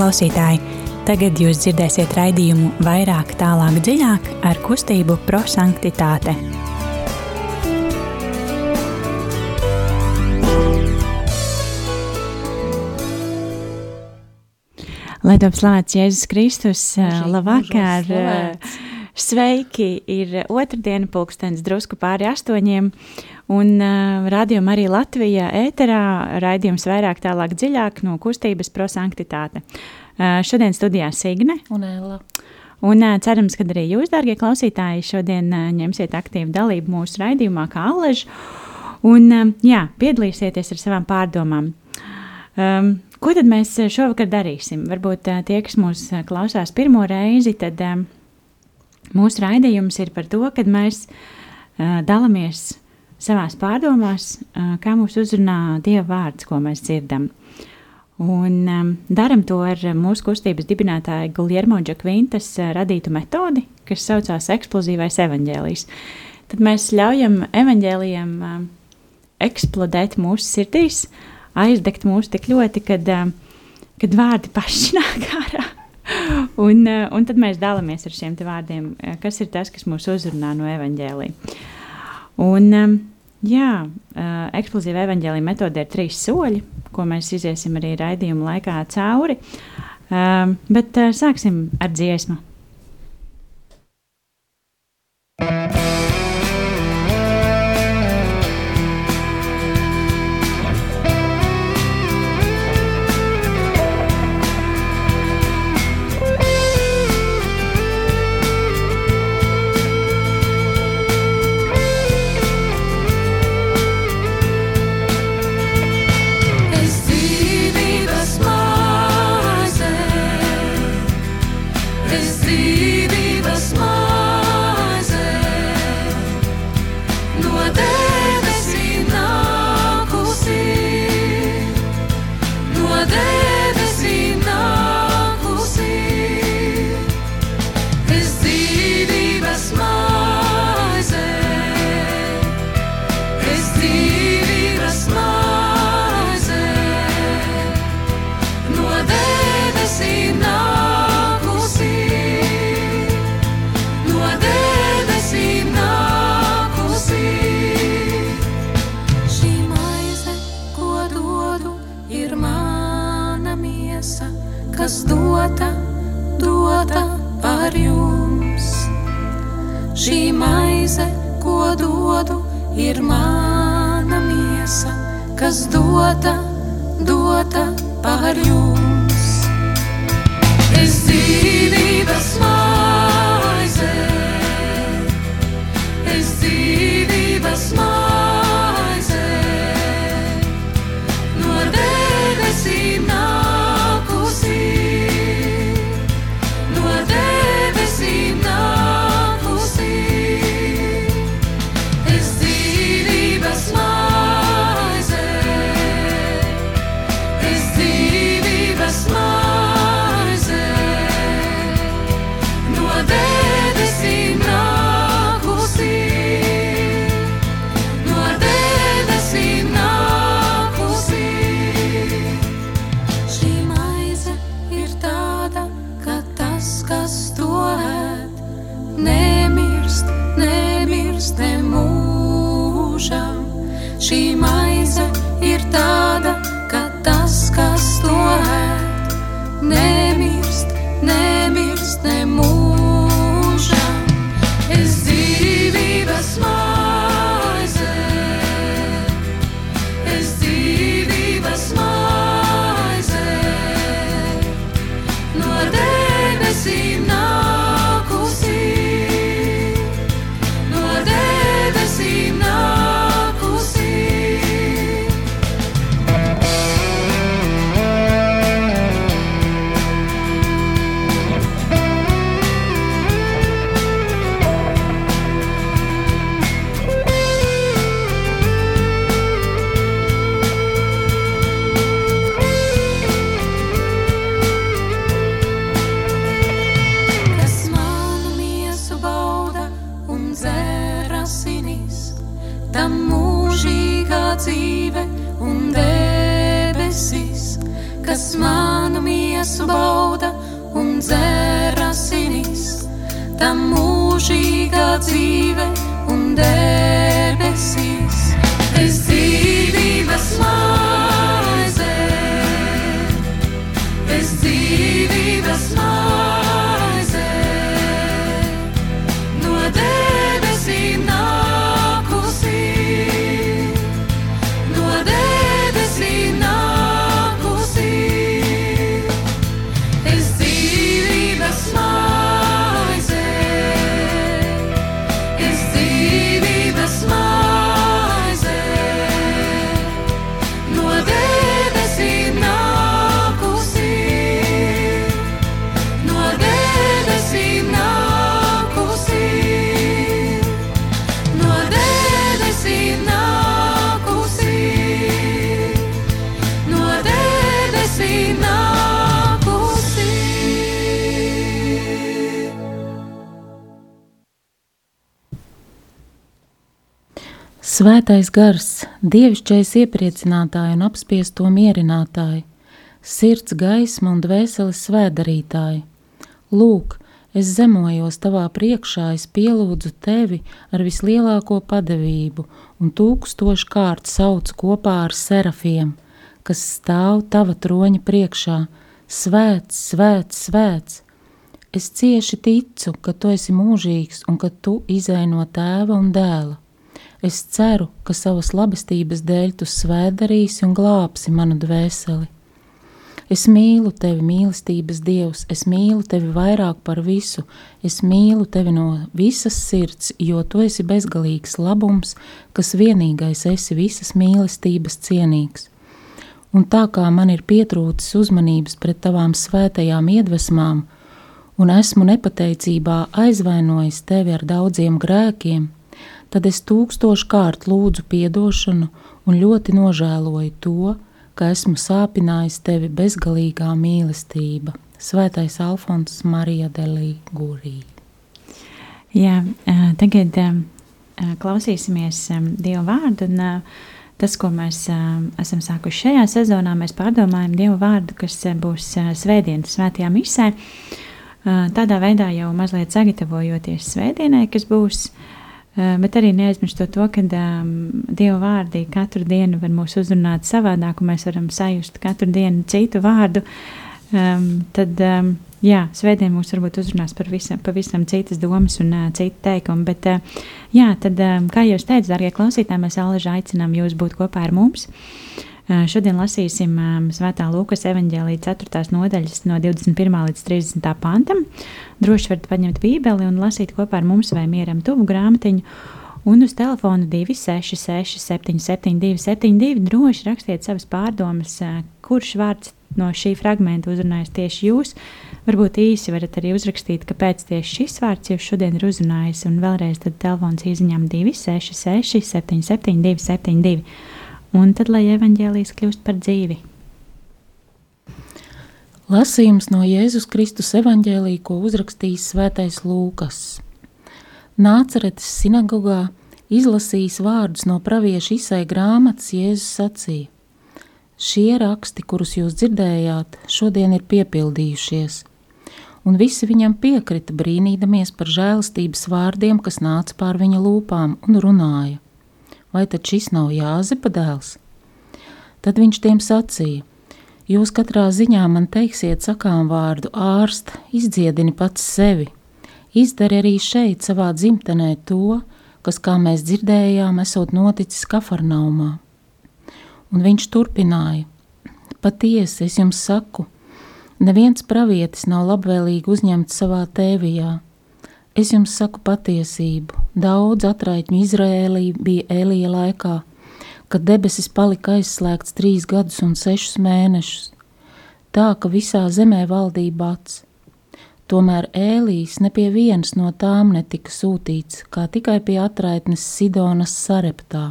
klausītāji! Tagad jūs dzirdēsiet raidījumu vairāk, tālāk, dziļāk ar kustību prosanktitāte. Lai top slavēts Jēzus Kristus, labvakar! Sveiki! Ir otrdiena, pulkstenis drusku pāri astoņiem, un uh, rādījuma arī Latvijā ēterā raidījums vairāk tālāk dziļāk no kustības prosanktitāte. Uh, šodien studijā Signe un Ella. Un uh, cerams, ka arī jūs, dārgie klausītāji, šodien uh, ņemsiet aktīvu dalību mūsu raidījumā kā Alež, un uh, jā, piedalīsieties ar savām pārdomām. Um, Ko tad mēs šovakar darīsim? Varbūt tie, kas mūs klausās pirmo reizi, tad um, mūsu raidījums ir par to, ka mēs uh, dalāmies savās pārdomās, uh, kā mūs uzrunā Dieva vārds, ko mēs dzirdam. Un um, darām to ar mūsu kustības dibinātāja Guljermo Džakvintas uh, radītu metodi, kas saucās eksplozīvais evaņģēlijs. Tad mēs ļaujam evaņģēlijam uh, eksplodēt mūsu sirdīs, uh, aizdegt mūs tik ļoti, kad, kad vārdi paši nāk ārā. Un, un tad mēs dalāmies ar šiem vārdiem, kas ir tas, kas mūs uzrunā no evaņģēlīja. Un, jā, eksplozīva evaņģēlīja metode ir trīs soļi, ko mēs iziesim arī raidījuma laikā cauri. Bet sāksim ar dziesmu. Svētais gars, dievišķais iepriecinātāji un apspiesto mierinātāji, sirds gaisma un dvēseles svēdarītāji. Lūk, es zemojos tavā priekšā, es pielūdzu tevi ar vislielāko padevību un tūkstošu kārt saucu kopā ar serafiem, kas stāv tava troņa priekšā. Svēts, svēts, svēts! Es cieši ticu, ka tu esi mūžīgs un ka tu izēj no tēva un dēla. Es ceru, ka savas labestības dēļ tu svēdarīsi un glābsi manu dvēseli. Es mīlu tevi, mīlestības dievs, es mīlu tevi vairāk par visu, es mīlu tevi no visas sirds, jo tu esi bezgalīgs labums, kas vienīgais esi visas mīlestības cienīgs. Un tā kā man ir pietrūcis uzmanības pret tavām svētajām iedvesmām, un esmu nepateicībā aizvainojis tevi ar daudziem grēkiem, tad es tūkstošu kārt lūdzu piedošanu un ļoti nožēloju to, ka esmu sāpinājis tevi bezgalīgā mīlestība. Svētais Alfons Marija Delī Gurī. Jā, tagad klausīsimies Dieva vārdu. Un, tas, ko mēs esam sākuši šajā sezonā, mēs pārdomājam Dieva vārdu, kas būs svētdienas svētajā misē. Tādā veidā jau mazliet sagatavojoties svētdienai, kas būs. ā, Bet arī neaizmirstot to, ka um, Dieva vārdi katru dienu var mūs uzrunāt savādāk, un mēs varam sajust katru dienu citu vārdu. Um, tad, um, jā, svētdien mūs varbūt uzrunās par visam, pavisam citas domas un uh, citu teikumu. Bet, uh, jā, tad, um, kā jau es teicu, darbie klausītāji, mēs alaži aicinām jūs būt kopā ar mums. Uh, šodien lasīsim Svētā Lūkas evanģēlīja 4. nodaļas no 21. līdz 30. pantam. Droši varat paņemt bībeli un lasīt kopā ar mums vai mieram tuvu grāmatiņu. Un uz telefona 266, 772, 72 droši rakstiet savas pārdomas, kurš vārds no šī fragmenta uzrunājas tieši jūs. Varbūt īsi varat arī uzrakstīt, kāpēc tieši šis vārds jūs šodien ir uzrunājis. Un vēlreiz tad telefons izziņām 266, 772, 72. Un tad, lai evaņģēlijas kļūst par dzīvi. Lasījums no Jēzus Kristus evaņģēlī, ko uzrakstījis Svētais Lūkas. Nāceretes sinagogā izlasījis vārdus no pravieša Isai grāmatas, Jēzus sacīja: Šie raksti, kurus jūs dzirdējāt, šodien ir piepildījušies. Un visi viņam piekrita, brīnīdamies par žēlastības vārdiem, kas nāca pār viņa lūpām, un runāja: Vai tad šis nav Jāzepa dēls? Tad viņš tiem sacīja: Jūs katrā ziņā man teiksiet sakām vārdu ārst, izdziedini pats sevi. Izdari arī šeit, savā dzimtenē, to, kas, kā mēs dzirdējām, esot noticis Kafarnaumā. Un viņš turpināja: Patiesi, es jums saku, neviens pravietis nav labvēlīgi uzņemts savā tēvijā. Es jums saku patiesību. Daudz atraitņu Izrēlī bija Elija laikā, kad debesis palika aizslēgts trīs gadus un sešus mēnešus. Tā, ka visā zemē valdīja bats. Tomēr Ēlijs ne pie vienas no tām netika sūtīts, kā tikai pie atraitnes Sidonas sareptā.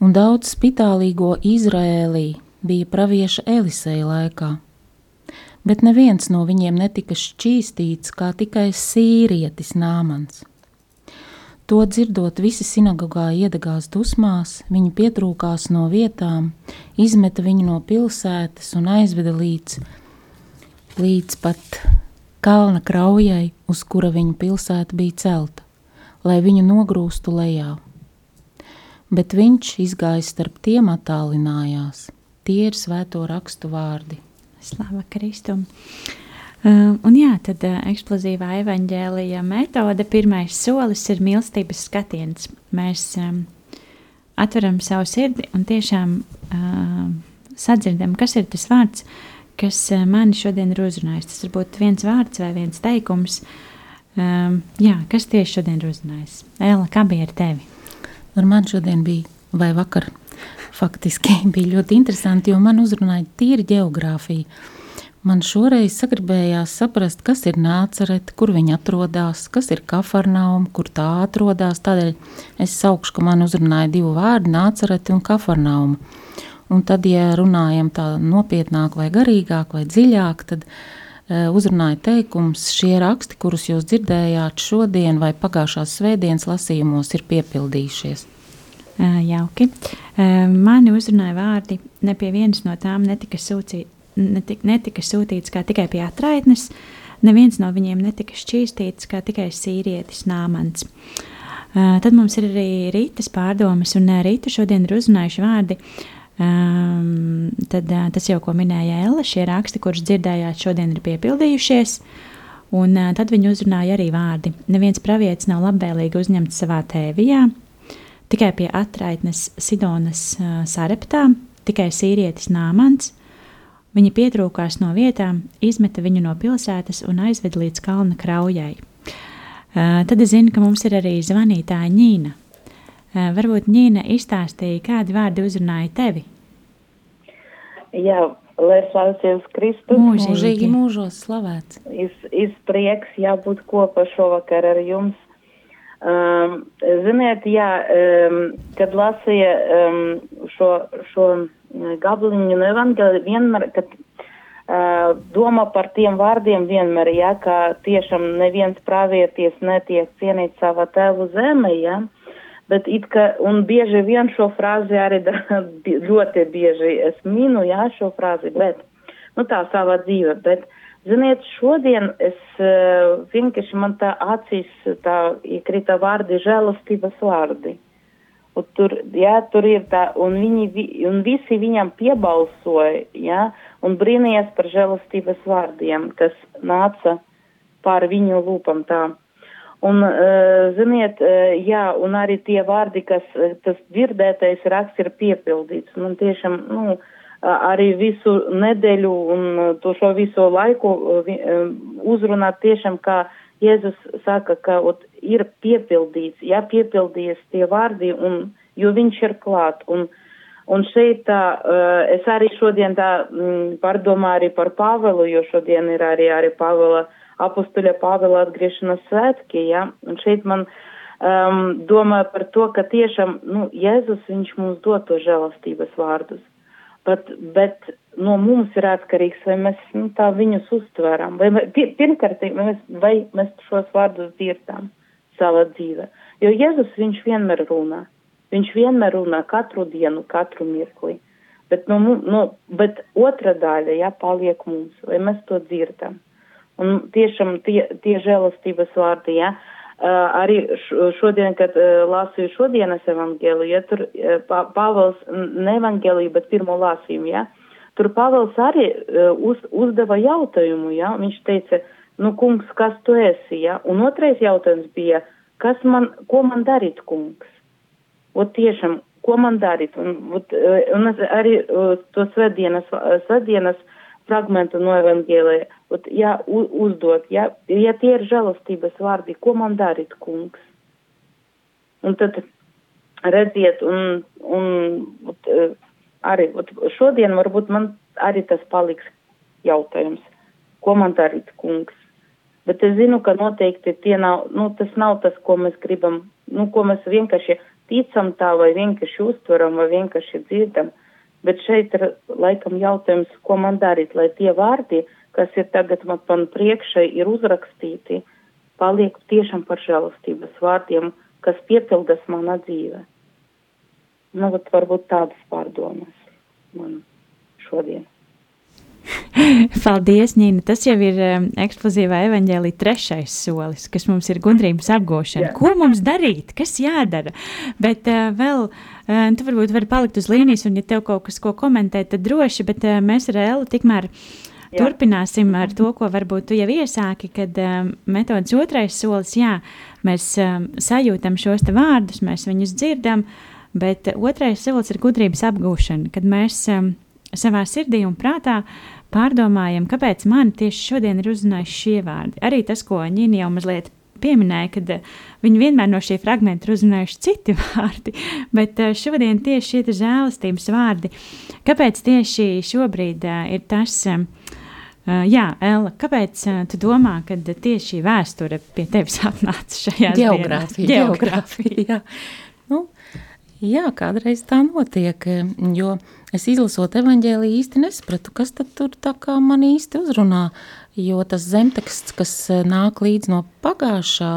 Un daudz spitālīgo Izrēlī bija pravieša Eliseja laikā, bet neviens no viņiem netika šķīstīts, kā tikai sīrietis nāmans. To dzirdot, visi sinagogā iedegās dusmās, viņi pietrūkās no vietām, izmeta viņu no pilsētas un aizveda līdz līdz pat kalna kraujai, uz kura viņa pilsēta bija celta, lai viņu nogrūstu lejā. Bet viņš izgāja starp tiem attālinājās. Tie ir svēto rakstu vārdi. Slava Kristum! Uh, un jā, tad uh, eksplozīvā evaņģēlija metode, pirmais solis ir mīlestības skatiens. Mēs um, atveram savu sirdi un tiešām uh, sadzirdam, kas ir tas vārds, kas uh, mani šodien ir uzrunājis. Tas var būt viens vārds vai viens teikums. Um, jā, kas tieši šodien ir uzrunājis? Ēla, kā bija ar tevi? Ar mani šodien bija, vai vakar, faktiski bija ļoti interesanti, jo man uzrunāja tīri geogrāfija. Man šoreiz sagribējās saprast, kas ir nācerete, kur viņa atrodas, kas ir kafarnauma, kur tā atrodas. Tādēļ es saukšu, ka man uzrunāja divi vārdi - nācerete un kafarnauma. Un tad, ja runājam tā nopietnāk, vai garīgāk, vai dziļāk, tad uh, uzrunāja teikums, šie raksti, kurus jūs dzirdējāt šodien vai pagājušās svētdienas lasījumos, ir piepildījušies. Uh, jauki. Uh, mani uzrunāja vārdi, ne pie vienas no tām netika sūcīta netika, netika sūtīts kā tikai pie atraitnes, neviens no viņiem netika šķīstīts kā tikai sīrietis nāmans. Uh, tad mums ir arī rītas pārdomas, un uh, rīta šodien ir uzrunājuši vārdi. Um, tad, uh, tas jau, ko minēja Ella, šie raksti, kurus dzirdējāt, šodien ir piepildījušies. Un uh, tad viņi uzrunāja arī vārdi. Neviens pravietis nav labvēlīgi uzņemts savā tēvijā, tikai pie atraitnes Sidonas sareptā, tikai sīrietis nāmans, Viņa pietrūkās no vietām, izmeta viņu no pilsētas un aizveda līdz kalna kraujai. Tad es zinu, ka mums ir arī zvanītāja Ņīna. Varbūt Ņīna izstāstīja, kādi vārdi uzrunāja tevi. Jā, lai slavēts Kristus. Mūžīgi. Mūžīgi mūžos slavēts. Es, es prieks jābūt kopā šovakar ar jums. Um, ziniet, jā, um, kad lasīja um, šo, šo gabaliņu no evangelija, vienmēr, kad uh, domā par tiem vārdiem vienmēr, jā, ka tiešām neviens pravieties netiek cienīt savā tēvu zeme, jā, bet it kā, un bieži vien šo frāzi arī da, ļoti bieži es minu, jā, šo frāzi, bet, nu tā savā dzīve, bet, uh, Ziniet, šodien es uh, vienkārši man tā acīs tā iekrita vārdi žēlastības vārdi. Un tur, jā, tur ir tā, un viņi, vi, un visi viņam piebalsoja, jā, un brīnījās par žēlastības vārdiem, kas nāca pār viņu lūpam tā. Un, uh, ziniet, uh, jā, un arī tie vārdi, kas tas dzirdētais raksts ir piepildīts. Un tiešām, nu, uh, arī visu nedēļu un to šo visu laiku uzrunāt tiešām, kā Jēzus saka, ka ot, ir piepildīts, jā, piepildījies tie vārdi, un, jo viņš ir klāt. Un, un šeit tā, es arī šodien tā pārdomāju arī par Pāvelu, jo šodien ir arī, arī Pāvela, apustuļa Pāvela atgriešanās svētki, jā, un šeit man um, domāju par to, ka tiešām, nu, Jēzus, viņš mums dod to žēlastības vārdus bet, bet no mums ir atkarīgs, vai mēs nu, tā viņus uztveram, vai pirmkārt, vai mēs, vai mēs šos vārdus dzirdam savā dzīvē. Jo Jēzus viņš vienmēr runā, viņš vienmēr runā katru dienu, katru mirkli. Bet, no, no, bet otra daļa, jā, paliek mums, vai mēs to dzirdam. Un tiešām tie, tie žēlastības vārdi, Uh, arī šodien, kad lasīju šodienas evangēliju, ja tur Pāvils ne evangēliju, bet pirmo lasījumu, ja, tur Pāvils arī uz, uzdeva jautājumu, ja, viņš teica, nu, kungs, kas tu esi, ja, un otrais jautājums bija, kas man, ko man darīt, kungs? Ot tiešām, ko man darīt? Un, ot, un es arī to svētdienas, svētdienas fragmentu no evangēlija, ja uzdot, ja, ja tie ir žēlastības vārdi, ko man darīt, kungs? Un tad redziet, un, un ot, arī ot, šodien varbūt man arī tas paliks jautājums, ko man darīt, kungs? Bet es zinu, ka noteikti tie nav, nu, tas nav tas, ko mēs gribam, nu, ko mēs vienkārši ticam tā vai vienkārši uztveram vai vienkārši dzirdam. Bet šeit ir laikam jautājums, ko man darīt, lai tie vārdi, kas ir tagad man, man priekšai, ir uzrakstīti, paliek tiešām par žēlastības vārdiem, kas piepildas manā dzīvē. Nu, varbūt tādas pārdomas man šodien. Paldies, Nīna. Tas jau ir um, eksplozīvā evaņģēlī trešais solis, kas mums ir gudrības apgūšana. Jā. Ko mums darīt? Kas jādara? Bet uh, vēl, uh, tu varbūt vari palikt uz līnijas, un ja tev kaut kas ko komentēt, tad droši, bet uh, mēs ar Elu tikmēr Jā. turpināsim ar to, ko varbūt tu jau iesāki, kad um, metodas otrais solis, jā, mēs um, sajūtam šos te vārdus, mēs viņus dzirdam, bet otrais solis ir gudrības apgūšana, kad mēs um, savā sirdī un prātā pārdomājam, kāpēc man tieši šodien ir uzrunājuši šie vārdi. Arī tas, ko Ņīna jau mazliet pieminēja, kad uh, viņi vienmēr no šī fragmenta ir uzrunājuši citi vārdi, bet uh, šodien tieši šie žēlastības vārdi. Kāpēc tieši šobrīd uh, ir tas? Um, Uh, jā, Ella, kāpēc uh, tu domā, ka tieši šī vēsture pie tevis atnāca šajā Geogrāfija, geogrāfija. Jā. Nu, jā, kādreiz tā notiek, jo es izlasot evaņģēliju īsti nesapratu, kas tad tur tā kā man īsti uzrunā, jo tas zemteksts, kas eh, nāk līdz no pagājušā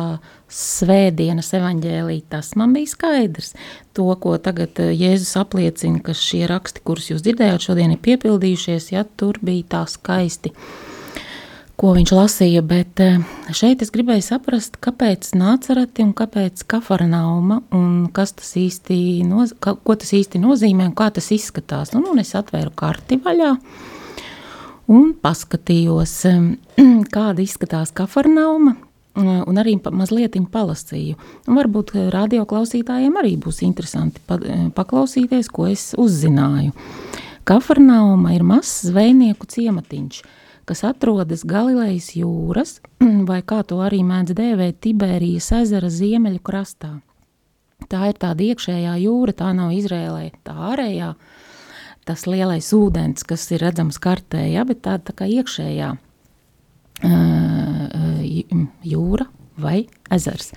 svētdienas evaņģēlī, tas man bija skaidrs. To, ko tagad eh, Jēzus apliecina, ka šie raksti, kurus jūs dzirdējāt šodien, ir piepildījušies, ja tur bija tā skaisti ko viņš lasīja, bet eh, šeit es gribēju saprast, kāpēc Nācerati un kāpēc Kafarnauma un kas tas īsti, noz, ko tas īsti nozīmē un kā tas izskatās. Un, un es atvēru karti vaļā un paskatījos, kāda izskatās Kafarnauma, un arī mazliet palasīju. Un varbūt radio klausītājiem arī būs interesanti pa, paklausīties, ko es uzzināju. Kafarnauma ir mazs zvejnieku ciematiņš, kas atrodas Galilejas jūras, vai kā to arī mēdz dēvēt Tibērijas ezera ziemeļu krastā. Tā ir tāda iekšējā jūra, tā nav Izrēlē, tā ārējā, tas lielais ūdens, kas ir redzams kartē, ja, bet tāda tā kā iekšējā uh, jūra vai ezers.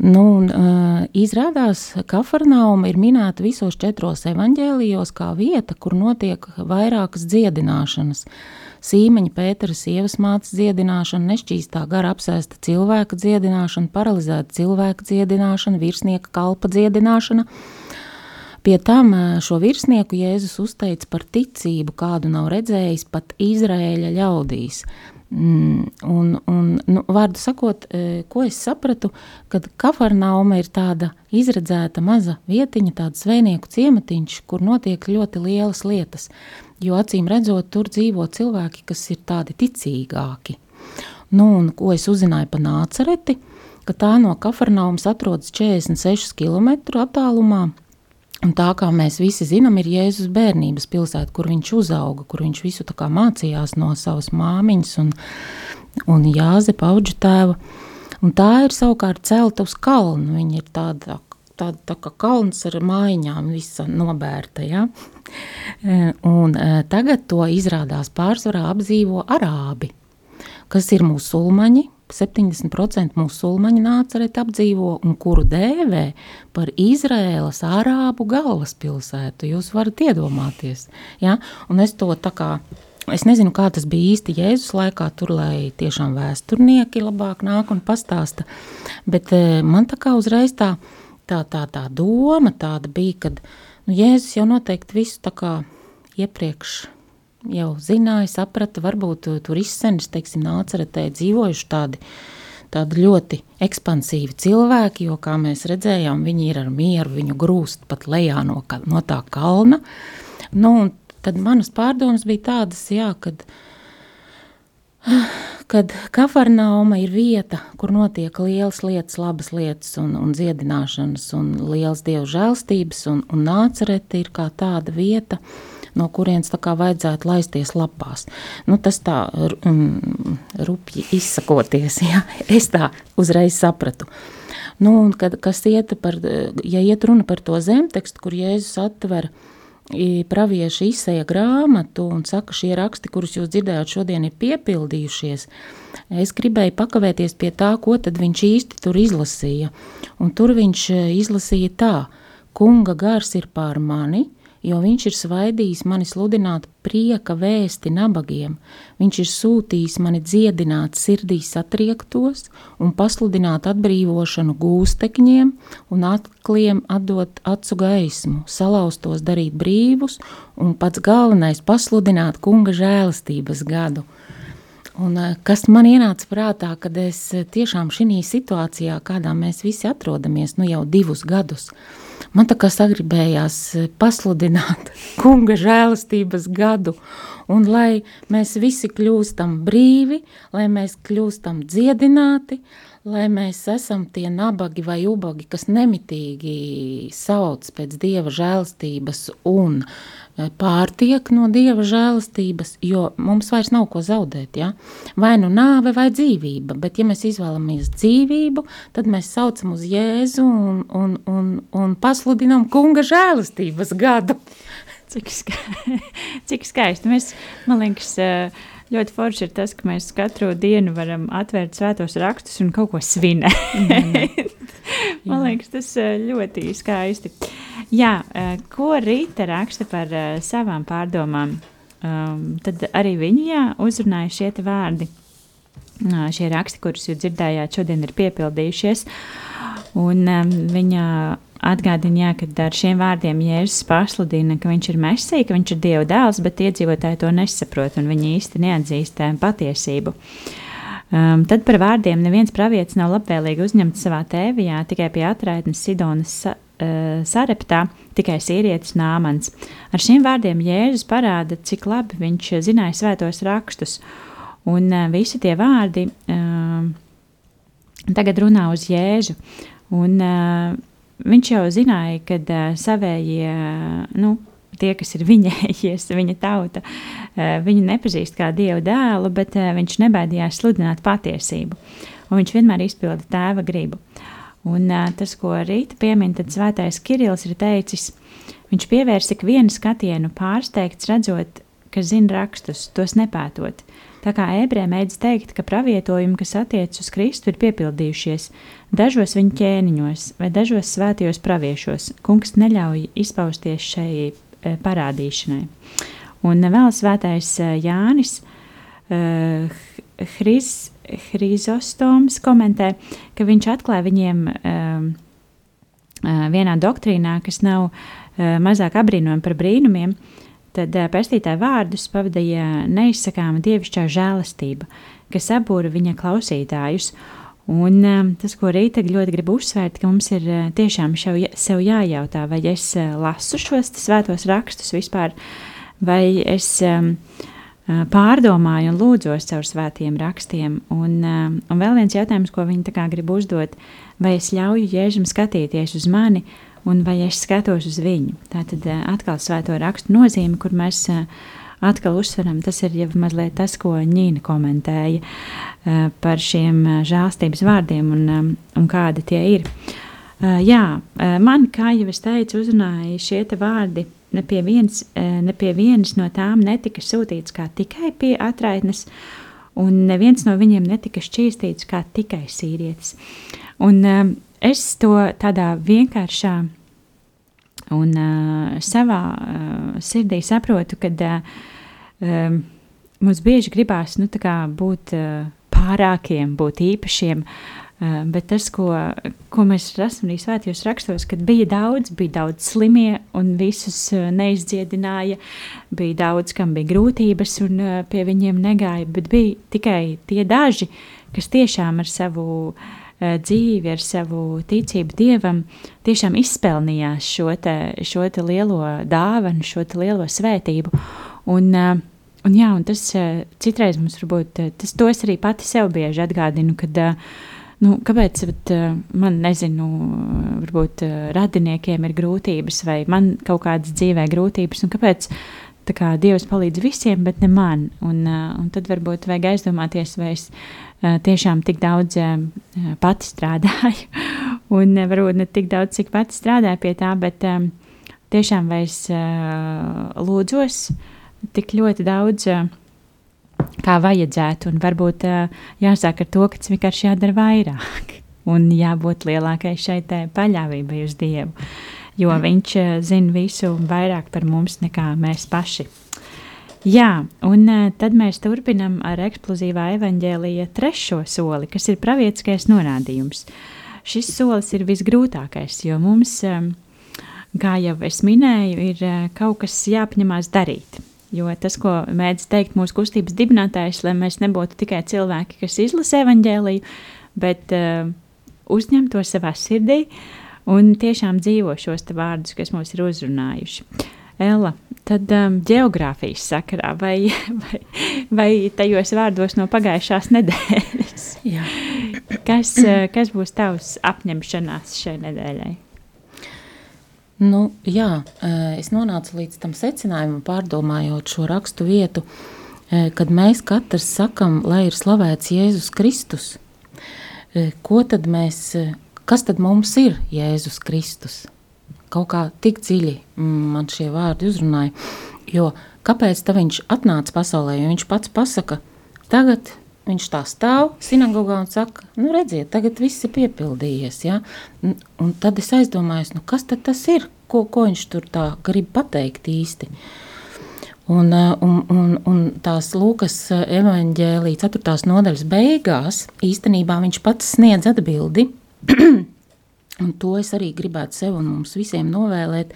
Nu, un, uh, izrādās, ka Kafarnauma ir minēta visos četros evaņģēlijos kā vieta, kur notiek vairākas dziedināšanas. Sīmeņa Pētera sievas mātes dziedināšana, nešķīstā gara apsēsta cilvēka dziedināšana, paralizēta cilvēka dziedināšana, virsnieka kalpa dziedināšana. Pie tam šo virsnieku Jēzus uzteica par ticību, kādu nav redzējis pat Izraēļa ļaudīs. Mm, un, un, nu, vārdu sakot, ko es sapratu, kad Kafarnauma ir tāda izredzēta maza vietiņa, tāds zvejnieku ciematiņš, kur notiek ļoti lielas lietas, jo acīm redzot, tur dzīvo cilvēki, kas ir tādi ticīgāki. Nu, un ko es uzzināju pa nācereti, ka tā no Kafarnaumas atrodas 46 km attālumā, Un tā kā mēs visi zinām, ir Jēzus bērnības pilsēta, kur viņš uzauga, kur viņš visu mācījās no savas māmiņas un, un Jāze Paudža tēva. Un tā ir savukārt celta uz kalnu. Viņa ir tāda, tāda tā kā kalns ar mājiņām, visa nobērta. Ja? Un e, tagad to izrādās pārsvarā apdzīvo arābi, kas ir musulmaņi, 70% musulmaņu nācereti apdzīvo un kuru dēvē par Izraēlas arābu galvaspilsētu. Jūs varat iedomāties. Ja? Un es to tā kā, es nezinu, kā tas bija īsti Jēzus laikā, tur, lai tiešām vēsturnieki labāk nāk un pastāsta, bet eh, man tā kā uzreiz tā, tā, tā, tā doma tāda bija, kad nu, Jēzus jau noteikti visu tā kā iepriekš jau zināja, saprata, varbūt tur izsenis, teiksim, nāceretē dzīvojuši tādi, tādi ļoti ekspansīvi cilvēki, jo, kā mēs redzējām, viņi ir ar mieru, viņu grūst pat lejā no, no tā kalna. Nu, un tad manas pārdomas bija tādas, jā, kad, kad Kafarnauma ir vieta, kur notiek lielas lietas, labas lietas un, un dziedināšanas un liels dievu žēlstības, un, un nācerete ir kā tāda vieta, uh, no kurienes vajadzētu laisties lapās. Nu, tas tā um, rupji izsakoties, ja es tā uzreiz sapratu. Nu, kad, kas iet par, ja iet runa par to zemtekstu, kur Jēzus atver pravieša izsēja grāmatu un saka, šie raksti, kurus jūs dzirdējāt šodien, ir piepildījušies. Es gribēju pakavēties pie tā, ko tad viņš īsti tur izlasīja. Un tur viņš izlasīja tā, kunga gars ir pār mani, jo viņš ir svaidījis mani sludināt prieka vēsti nabagiem. Viņš ir sūtījis mani dziedināt sirdī satriektos un pasludināt atbrīvošanu gūstekņiem un atkliem atdot acu gaismu, salauztos darīt brīvus un pats galvenais pasludināt kunga žēlastības gadu. Un, eh, kas man ienāca prātā, kad es eh, tiešām šī situācijā, kādā mēs visi atrodamies, nu jau divus gadus, man tā kā sagribējās eh, pasludināt kunga žēlastības gadu, un lai mēs visi kļūstam brīvi, lai mēs kļūstam dziedināti, lai mēs esam tie nabagi vai ubagi, kas nemitīgi sauc pēc Dieva žēlastības un uh, pārtiek no dieva žēlastības, jo mums vairs nav ko zaudēt. Ja? Vai nu nāve, vai dzīvība. Bet, ja mēs izvēlamies dzīvību, tad mēs saucam uz Jēzu un, un, un, un pasludinām kunga žēlastības gadu. Cik, ska cik skaisti. Mēs, man liekas, ļoti forši ir tas, ka mēs katru dienu varam atvērt svētos rakstus un kaut ko svinēt. Mm. man liekas, tas ļoti skaisti. Jā, eh, ko Rīta raksta par uh, savām pārdomām, um, tad arī viņa jā, uzrunāja šie vārdi. Šie raksti, kurus jūs dzirdējāt, šodien ir piepildījušies. Un um, viņa atgādina, jā, ka ar šiem vārdiem Jēzus pasludina, ka viņš ir mesija, ka viņš ir Dieva dēls, bet iedzīvotāji to nesaprot un viņi īsti neatzīst patiesību. Um, tad par vārdiem neviens pravietis nav labvēlīgi uzņemts savā tēvijā, tikai pie atraitnes Sidonas uh, sareptā tikai sīrietis Nāmans. Ar šiem vārdiem Jēzus parāda, cik labi viņš zināja svētos rakstus, un uh, visi tie vārdi uh, tagad runā uz Jēzu. Un, uh, viņš jau zināja, ka uh, savējie, nu, tie, kas ir viņējies, viņa tauta, uh, viņu nepazīst kā dievu dēlu, bet uh, viņš nebaidījās sludināt patiesību. Un viņš vienmēr izpilda tēva gribu. Un uh, tas, ko Rīta piemin, tad svētais Kirillis ir teicis, viņš pievērs ik vienu skatienu pārsteigts, redzot, ka zina rakstus, tos nepētot. Tā kā ebrē mēdz teikt, ka pravietojumi, kas attiec uz Kristu, ir piepildījušies dažos viņa ķēniņos vai dažos svētajos praviešos. Kungs neļauj izpausties šai e, parādīšanai. Un vēl svētais Jānis uh, Hris, Hrizostoms komentē, ka viņš atklāja viņiem uh, vienā doktrīnā, kas nav uh, mazāk apbrīnojama par brīnumiem, tad uh, pestītāja vārdus pavadīja neizsakāma dievišķā žēlastība, kas apbūra viņa klausītājus. Un tas, ko Rīta ļoti grib uzsvērt, ka mums ir uh, tiešām šev, sev jājautā, vai es uh, lasu šos svētos rakstus vispār, vai es uh, pārdomāju un lūdzos caur svētiem rakstiem. Un, un vēl viens jautājums, ko viņi grib uzdot, vai es ļauju Jēzum skatīties uz mani, un vai es skatos uz viņu. Tā tad atkal svēto rakstu nozīme, kur mēs atkal uzsveram, tas ir jau mazliet tas, ko Ņīna komentēja par šiem žēlstības vārdiem un, un kādi tie ir. Jā, man, kā jau es teicu, uzrunāja šie vārdi ne pie, viens, eh, ne pie vienas no tām netika sūtīts kā tikai pie atraitnes, un neviens no viņiem netika šķīstīts kā tikai sīrietis. Un es to tādā vienkāršā un uh, savā uh, sirdī saprotu, ka uh, um, mums bieži gribās nu, būt uh, pārākiem, būt īpašiem, uh, Eh, bet tas, ko, ko mēs redzam arī svētajos rakstos, kad bija daudz, bija daudz slimie un visus eh, neizdziedināja, bija daudz, kam bija grūtības un eh, pie viņiem negāja, bet bija tikai tie daži, kas tiešām ar savu dzīvi, ar savu ticību dievam, tiešām izpelnījās šo, te, šo te lielo dāvanu, šo lielo svētību. Un, un, jā, un tas citreiz mums varbūt, tas to es arī pati sev bieži atgādinu, kad Nu, kāpēc bet, man, nezinu, varbūt radiniekiem ir grūtības, vai man kaut kādas dzīvē grūtības, un kāpēc kā, Dievs palīdz visiem, bet ne man? Un, uh, un tad varbūt vajag aizdomāties, vai es uh, tiešām tik daudz uh, pati strādāju, un uh, varbūt ne tik daudz, cik pati strādāju pie tā, bet tiešām vai es uh, lūdzos tik ļoti daudz. Uh, kā vajadzētu. Un varbūt uh, jāsāk ar to, ka tas vienkārši jādara vairāk un jābūt lielākai šai paļāvībai uz Dievu. Jo viņš uh, zina visu vairāk par mums nekā mēs paši. Jā, un uh, tad mēs turpinām ar eksplozīvā evaņģēlīja trešo soli, kas ir pravietiskais norādījums. Šis solis ir visgrūtākais, jo mums, um, kā jau es minēju, ir uh, kaut kas jāapņemās darīt. Jo tas, ko mēdz teikt mūsu kustības dibinātājs, lai mēs nebūtu tikai cilvēki, kas izlasa evaņģēliju, bet uh, uzņem to savā sirdī un tiešām dzīvo šos vārdus, kas mūs ir uzrunājuši. Ella, tad um, geogrāfijas sakarā vai, vai, vai tajos vārdos no pagājušās nedēļas? Jā. Kas, uh, kas būs tavs apņemšanās šai nedēļai? Nu, jā, eh, es nonācu līdz tam secinājumam, pārdomājot šo rakstu vietu, eh, kad mēs katrs sakam, lai ir slavēts Jēzus Kristus. Ko tad mēs, kas tad mums ir Jēzus Kristus? Kaut kā tik dziļi mm, man šie vārdi uzrunāja, jo kāpēc tā viņš atnāca pasaulē, jo viņš pats pasaka, tagad Viņš tā stāv sinagogā un saka, nu, redziet, tagad viss ir piepildījies. Ja? Un, tad es aizdomājos, nu, kas tas ir, ko, ko viņš tur tā grib pateikt īsti. Un, uh, un, un, un tās Lūkas uh, evanģēlīja 4. nodaļas beigās īstenībā viņš pats sniedz atbildi, un to es arī gribētu sev un mums visiem novēlēt,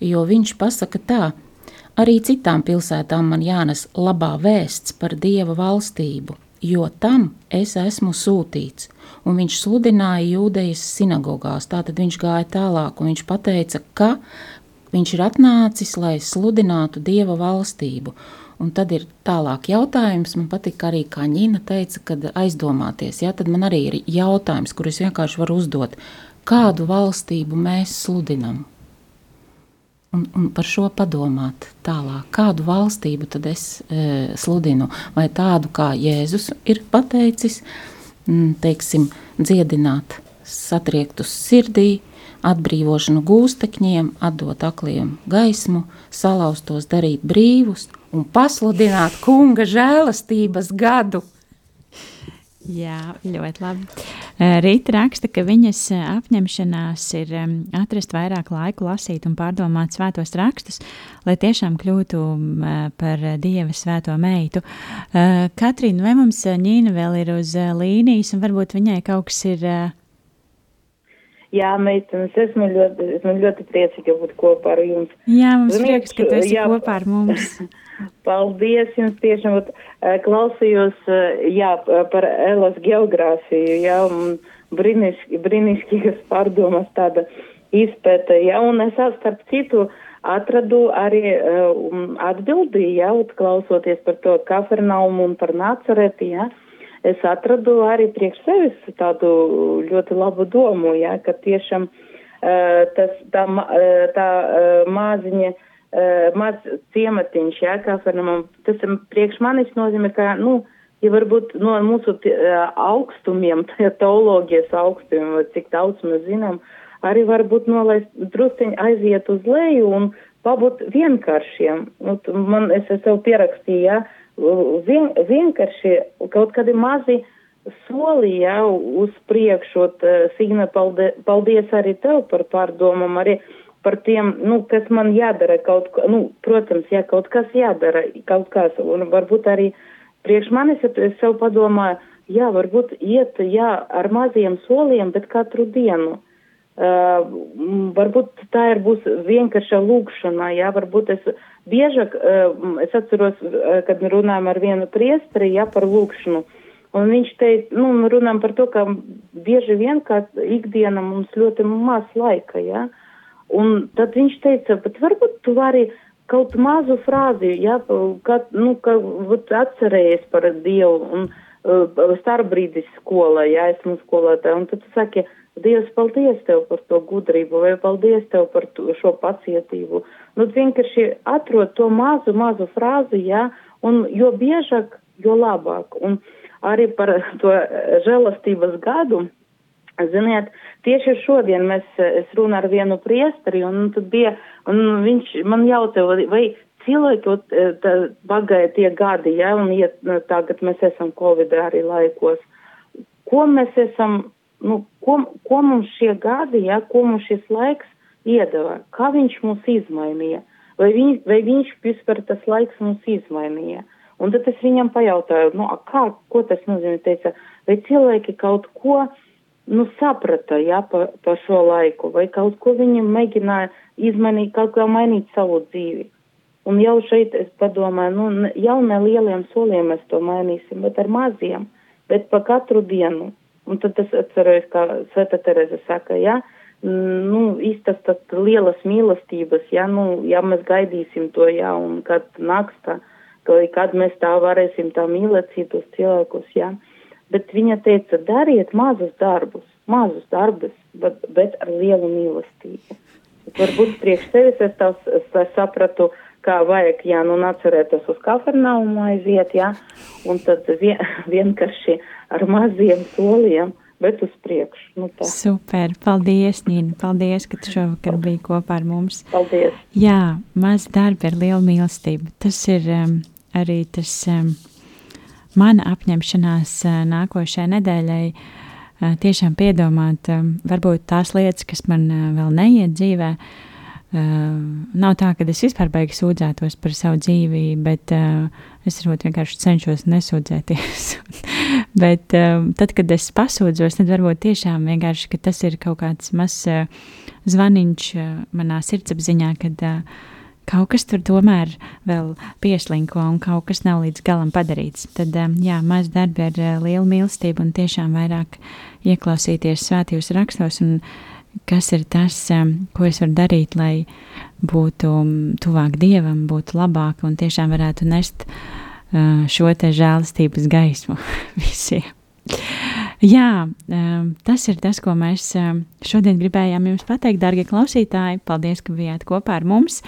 jo viņš pasaka tā, Arī citām pilsētām man jānes labā vēsts par dieva valstību, jo tam es esmu sūtīts. Un viņš sludināja jūdejas sinagogās. Tātad viņš gāja tālāk un viņš teica, ka viņš ir atnācis, lai sludinātu dieva valstību. Un tad ir tālāk jautājums, man patīk arī, kā Ņina teica, kad aizdomāties. Ja, tad man arī ir jautājums, kurus vienkārši varu uzdot. Kādu valstību mēs sludinam? Un, un par šo padomāt tālāk, kādu valstību tad es e, sludinu, vai tādu, kā Jēzus ir pateicis, m, teiksim, dziedināt satriektus sirdī, atbrīvošanu gūstekņiem, atdot akliem gaismu, salauztos darīt brīvus un pasludināt kunga žēlastības gadu. Jā, ļoti labi. Rīta raksta, ka viņas apņemšanās ir atrast vairāk laiku lasīt un pārdomāt svētos rakstus, lai tiešām kļūtu par Dieva svēto meitu. Katrīna, vai mums Ņīna vēl ir uz līnijas un varbūt viņai kaut kas ir Jā, meitenes, esmu ļoti, esmu ļoti priecīga būt kopā ar jums. Jā, mums Ziniet, prieks, ka tu esi jā. kopā ar mums. Paldies jums tiešām, vat, eh, klausījos, eh, jā, par Elas geogrāfiju, jā, un brīnišķīgas pārdomas tāda izpēta, jā, un es starp citu atradu arī um, atbildi, jā, klausoties par to kafernaumu un par nacereti, jā. Uh, es atradu arī priekš sevis tādu ļoti labu domu, ja, ka tiešām uh, tas, tā, uh, tā uh, māziņa, uh, maz ciematiņš, ja, kā varam, tas priekš manis nozīmē, ka, nu, ja varbūt no mūsu uh, augstumiem, teoloģijas augstumiem, vai cik daudz mēs zinām, arī varbūt nolaist drusciņi aiziet uz leju un pabūt vienkāršiem. Nu, man, es sev pierakstīju, ja, vien, vienkārši kaut kādi mazi soli jau uz priekšu. Signa, paldies, paldies arī tev par pārdomām, arī par tiem, nu, kas man jādara kaut, nu, protams, jā, kaut kas jādara, kaut kas, un varbūt arī priekš manis es sev padomāju, jā, varbūt iet, jā, ar maziem soliem, bet katru dienu. Uh, varbūt tā ir būs vienkārša lūkšana, jā, varbūt es biežāk, uh, es atceros, uh, kad runājam ar vienu priesteri, jā, par lūkšanu, un viņš teica, nu, runājam par to, ka bieži vien, kā ikdiena mums ļoti maz laika, jā, un tad viņš teica, bet varbūt tu vari kaut mazu frāzi, jā, kad, nu, vat, atcerējies par Dievu, un uh, starbrīdis skola, jā, esmu skolotāja, un tad tu saki, Dievs, paldies tev par to gudrību, vai paldies tev par to, šo pacietību. Nu, vienkārši atrod to mazu, mazu frāzi, jā, un jo biežāk, jo labāk. Un arī par to žēlastības gadu. Ziniet, tieši šodien mēs, es runāju ar vienu priesteri, un tad bija, un viņš man jautāja, vai cilvēki pagāja tie gadi, ja, un ja, tagad mēs esam Covid arī laikos, ko mēs esam nu, ko, ko mums šie gadi, ja, ko mums šis laiks iedeva, kā viņš mūs izmainīja, vai, viņ, vai viņš vispār tas laiks mūs izmainīja. Un tad es viņam pajautāju, nu, kā, ko tas nozīmē, teica, vai cilvēki kaut ko, nu, saprata, jā, pa, pa šo laiku, vai kaut ko viņi mēģināja izmainīt, kaut kā mainīt savu dzīvi. Un jau šeit es padomāju, nu, jau ne lieliem soliem mēs to mainīsim, bet ar maziem, bet pa katru dienu. Un tad es atceros, kā Sveta Tereza saka, mm, nu, īstas tas lielas mīlestības, jā, nu, ja mēs gaidīsim to, jā, un kad nāks tā, ka- kad mēs tā varēsim tā mīlēt citus cilvēkus, jā. Bet viņa teica, dariet mazus darbus, mazus darbus, bet, bet ar lielu mīlestību. Varbūt priekš sevis es tā, es tā sapratu, kā vajag, jā, nu, atcerēties uz kafernaumu aiziet, jā, un tad vien, vienkārši ar maziem soliem, bet uz priekšu. Nu, tā. Super, paldies, Nīna. Paldies, ka tu šovakar biji kopā ar mums. Paldies! Jā, maz darbi ar lielu mīlestību. Tas ir um, arī tas um, mana apņemšanās uh, nākošajai nedēļai. Uh, tiešām piedomāt, um, varbūt tās lietas, kas man uh, vēl neiet dzīvē. Uh, nav tā, ka es vispār beigšu sūdzētos par savu dzīvi, bet uh, es varbūt vienkārši cenšos nesūdzēties. bet um, tad, kad es pasūdzos, tad varbūt tiešām vienkārši tas ir kaut kāds mazs uh, zvaniņš uh, manā sirdsapziņā, kad uh, kaut kas tur tomēr vēl pieslinko un kaut kas nav līdz galam padarīts. Tad, um, jā, maz darbi ar uh, lielu mīlestību un tiešām vairāk ieklausīties svētījos rakstos un kas ir tas, um, ko es varu darīt, lai būtu um, tuvāk Dievam, būtu labāk un tiešām varētu nest uh, šo te žēlastības gaismu visiem. Jā, um, tas ir tas, ko mēs šodien gribējām jums pateikt, darbie klausītāji. Paldies, ka bijāt kopā ar mums.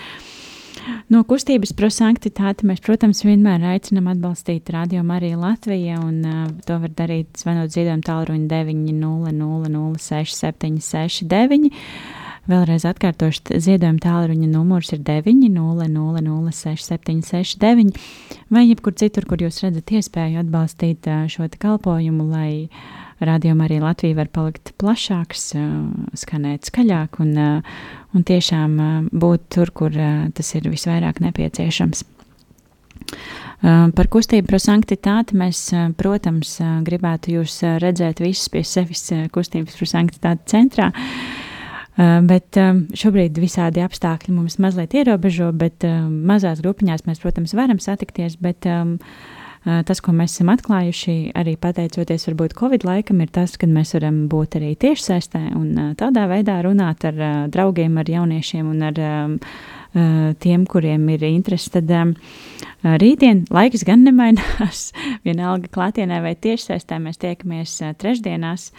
No kustības prosanktitāte mēs, protams, vienmēr aicinām atbalstīt Radio Mariju Latviju, un uh, to var darīt zvanot ziedojumu tālruņa 900-06769. Vēlreiz atkārtošu, ziedojuma tālruņa numurs ir 900-06769, vai jebkur citur, kur jūs redzat iespēju atbalstīt ā, šo kalpojumu, lai rādījumā arī Latvija var palikt plašāks, skanēt skaļāk un, un tiešām būt tur, kur tas ir visvairāk nepieciešams. Par kustību prosanktitāti mēs, uh, protams, gribētu jūs redzēt visus pie sevis kustības prosanktitāte centrā. Uh, Bet šobrīd visādi apstākļi mums mazliet ierobežo, bet mazās grupiņās mēs, protams, varam satikties. Bet tas, ko mēs esam atklājuši, arī pateicoties varbūt Covid laikam, ir tas, ka mēs varam būt arī tiešsaistē un uh, tādā veidā runāt ar uh, draugiem, ar jauniešiem un ar uh, tiem, kuriem ir interesi. Tad uh, rītdien laiks gan nemainās. Vienalga klātienē vai tiešsaistē mēs tiekamies trešdienās,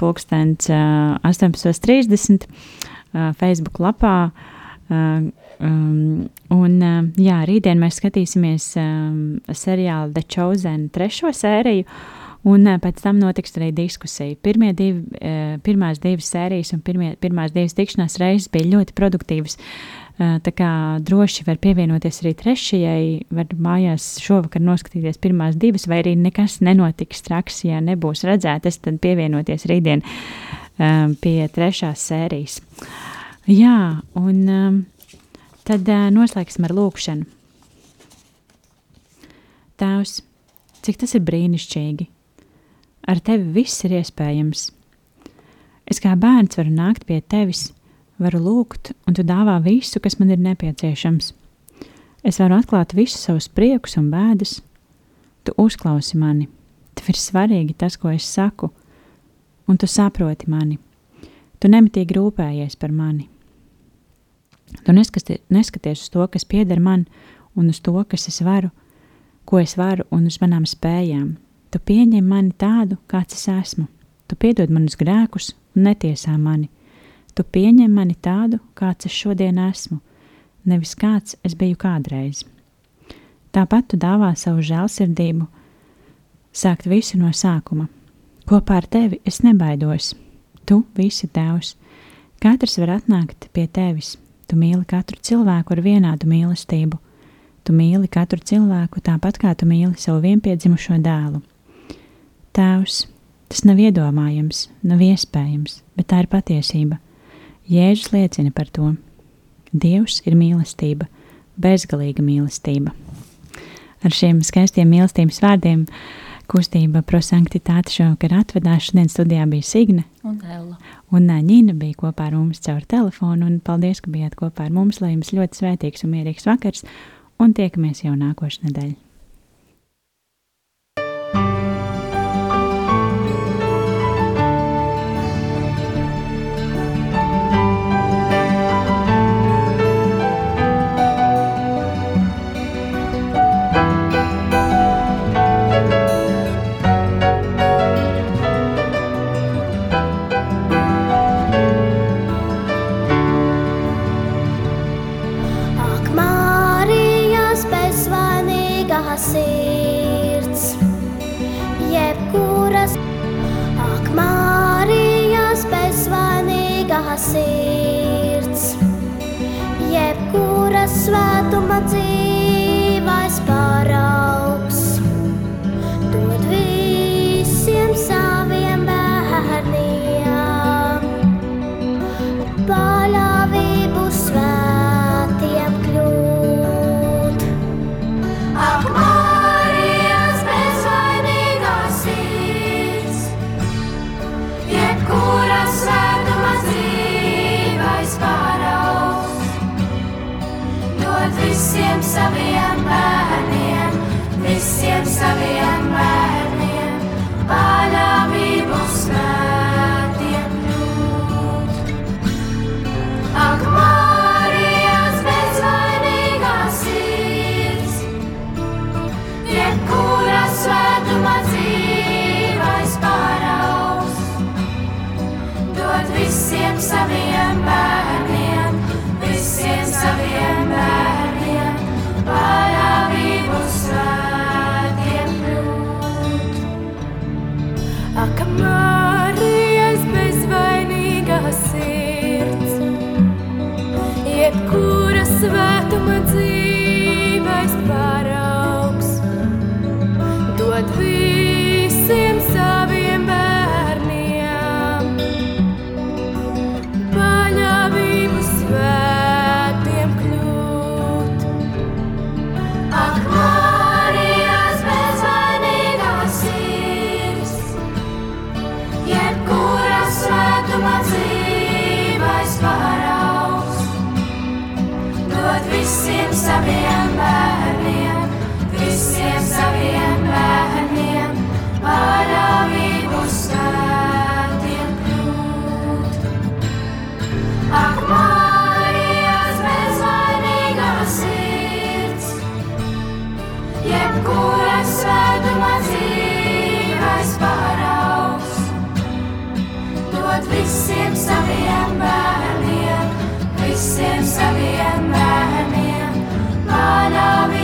pulkstens uh, 18.30 uh, Facebook lapā. Um, un, uh, jā, rītdien mēs skatīsimies um, seriālu The Chosen trešo sēriju. Un uh, pēc tam notiks arī diskusija. Pirmie divi, uh, pirmās divas sērijas un pirmie, pirmās divas tikšanās reizes bija ļoti produktīvas. Uh, Tā kā droši var pievienoties arī trešajai, var mājās šovakar noskatīties pirmās divas, vai arī nekas nenotiks traks, ja nebūs redzētas, tad pievienoties rītdien um, pie trešās sērijas. Jā, un um, tad noslēgsim ar lūkšanu. Tēvs, cik tas ir brīnišķīgi! Ar tevi viss ir iespējams. Es kā bērns varu nākt pie tevis, varu lūgt, un tu dāvā visu, kas man ir nepieciešams. Es varu atklāt visus savus priekus un bēdas. Tu uzklausi mani. Tev ir svarīgi tas, ko es saku, un tu saproti mani. Tu nemitīgi rūpējies par mani. Tu neskati, neskaties uz to, kas pieder man, un uz to, kas es varu, ko es varu, un uz manām spējām. Tu pieņem mani tādu, kāds es esmu. Tu piedod manus grēkus un netiesā mani. Tu pieņem mani tādu, kāds es šodien esmu, nevis kāds es biju kādreiz. Tāpat tu dāvā savu žēlsirdību, sākt visu no sākuma. Kopā ar tevi es nebaidos. Tu visi tevs. Katrs var atnākt pie tevis. Tu mīli katru cilvēku ar vienādu mīlestību. Tu mīli katru cilvēku tāpat kā tu mīli savu vienpiedzimušo dēlu. Tēvs, tas nav iedomājams, nav iespējams, bet tā ir patiesība. Jēzus liecina par to. Dievs ir mīlestība, bezgalīga mīlestība. Ar šiem skaistiem mīlestības vārdiem kustība prosanktitāte šovakar atvedās. Šodien studijā bija Signe. Un Ella. Un ā, Ņina bija kopā ar mums caur telefonu. Un paldies, ka bijāt kopā ar mums. Lai jums ļoti svētīgs un mierīgs vakars. Un tiekamies jau nākošais nedēļa. Saviem bērniem, paļāvību svētiem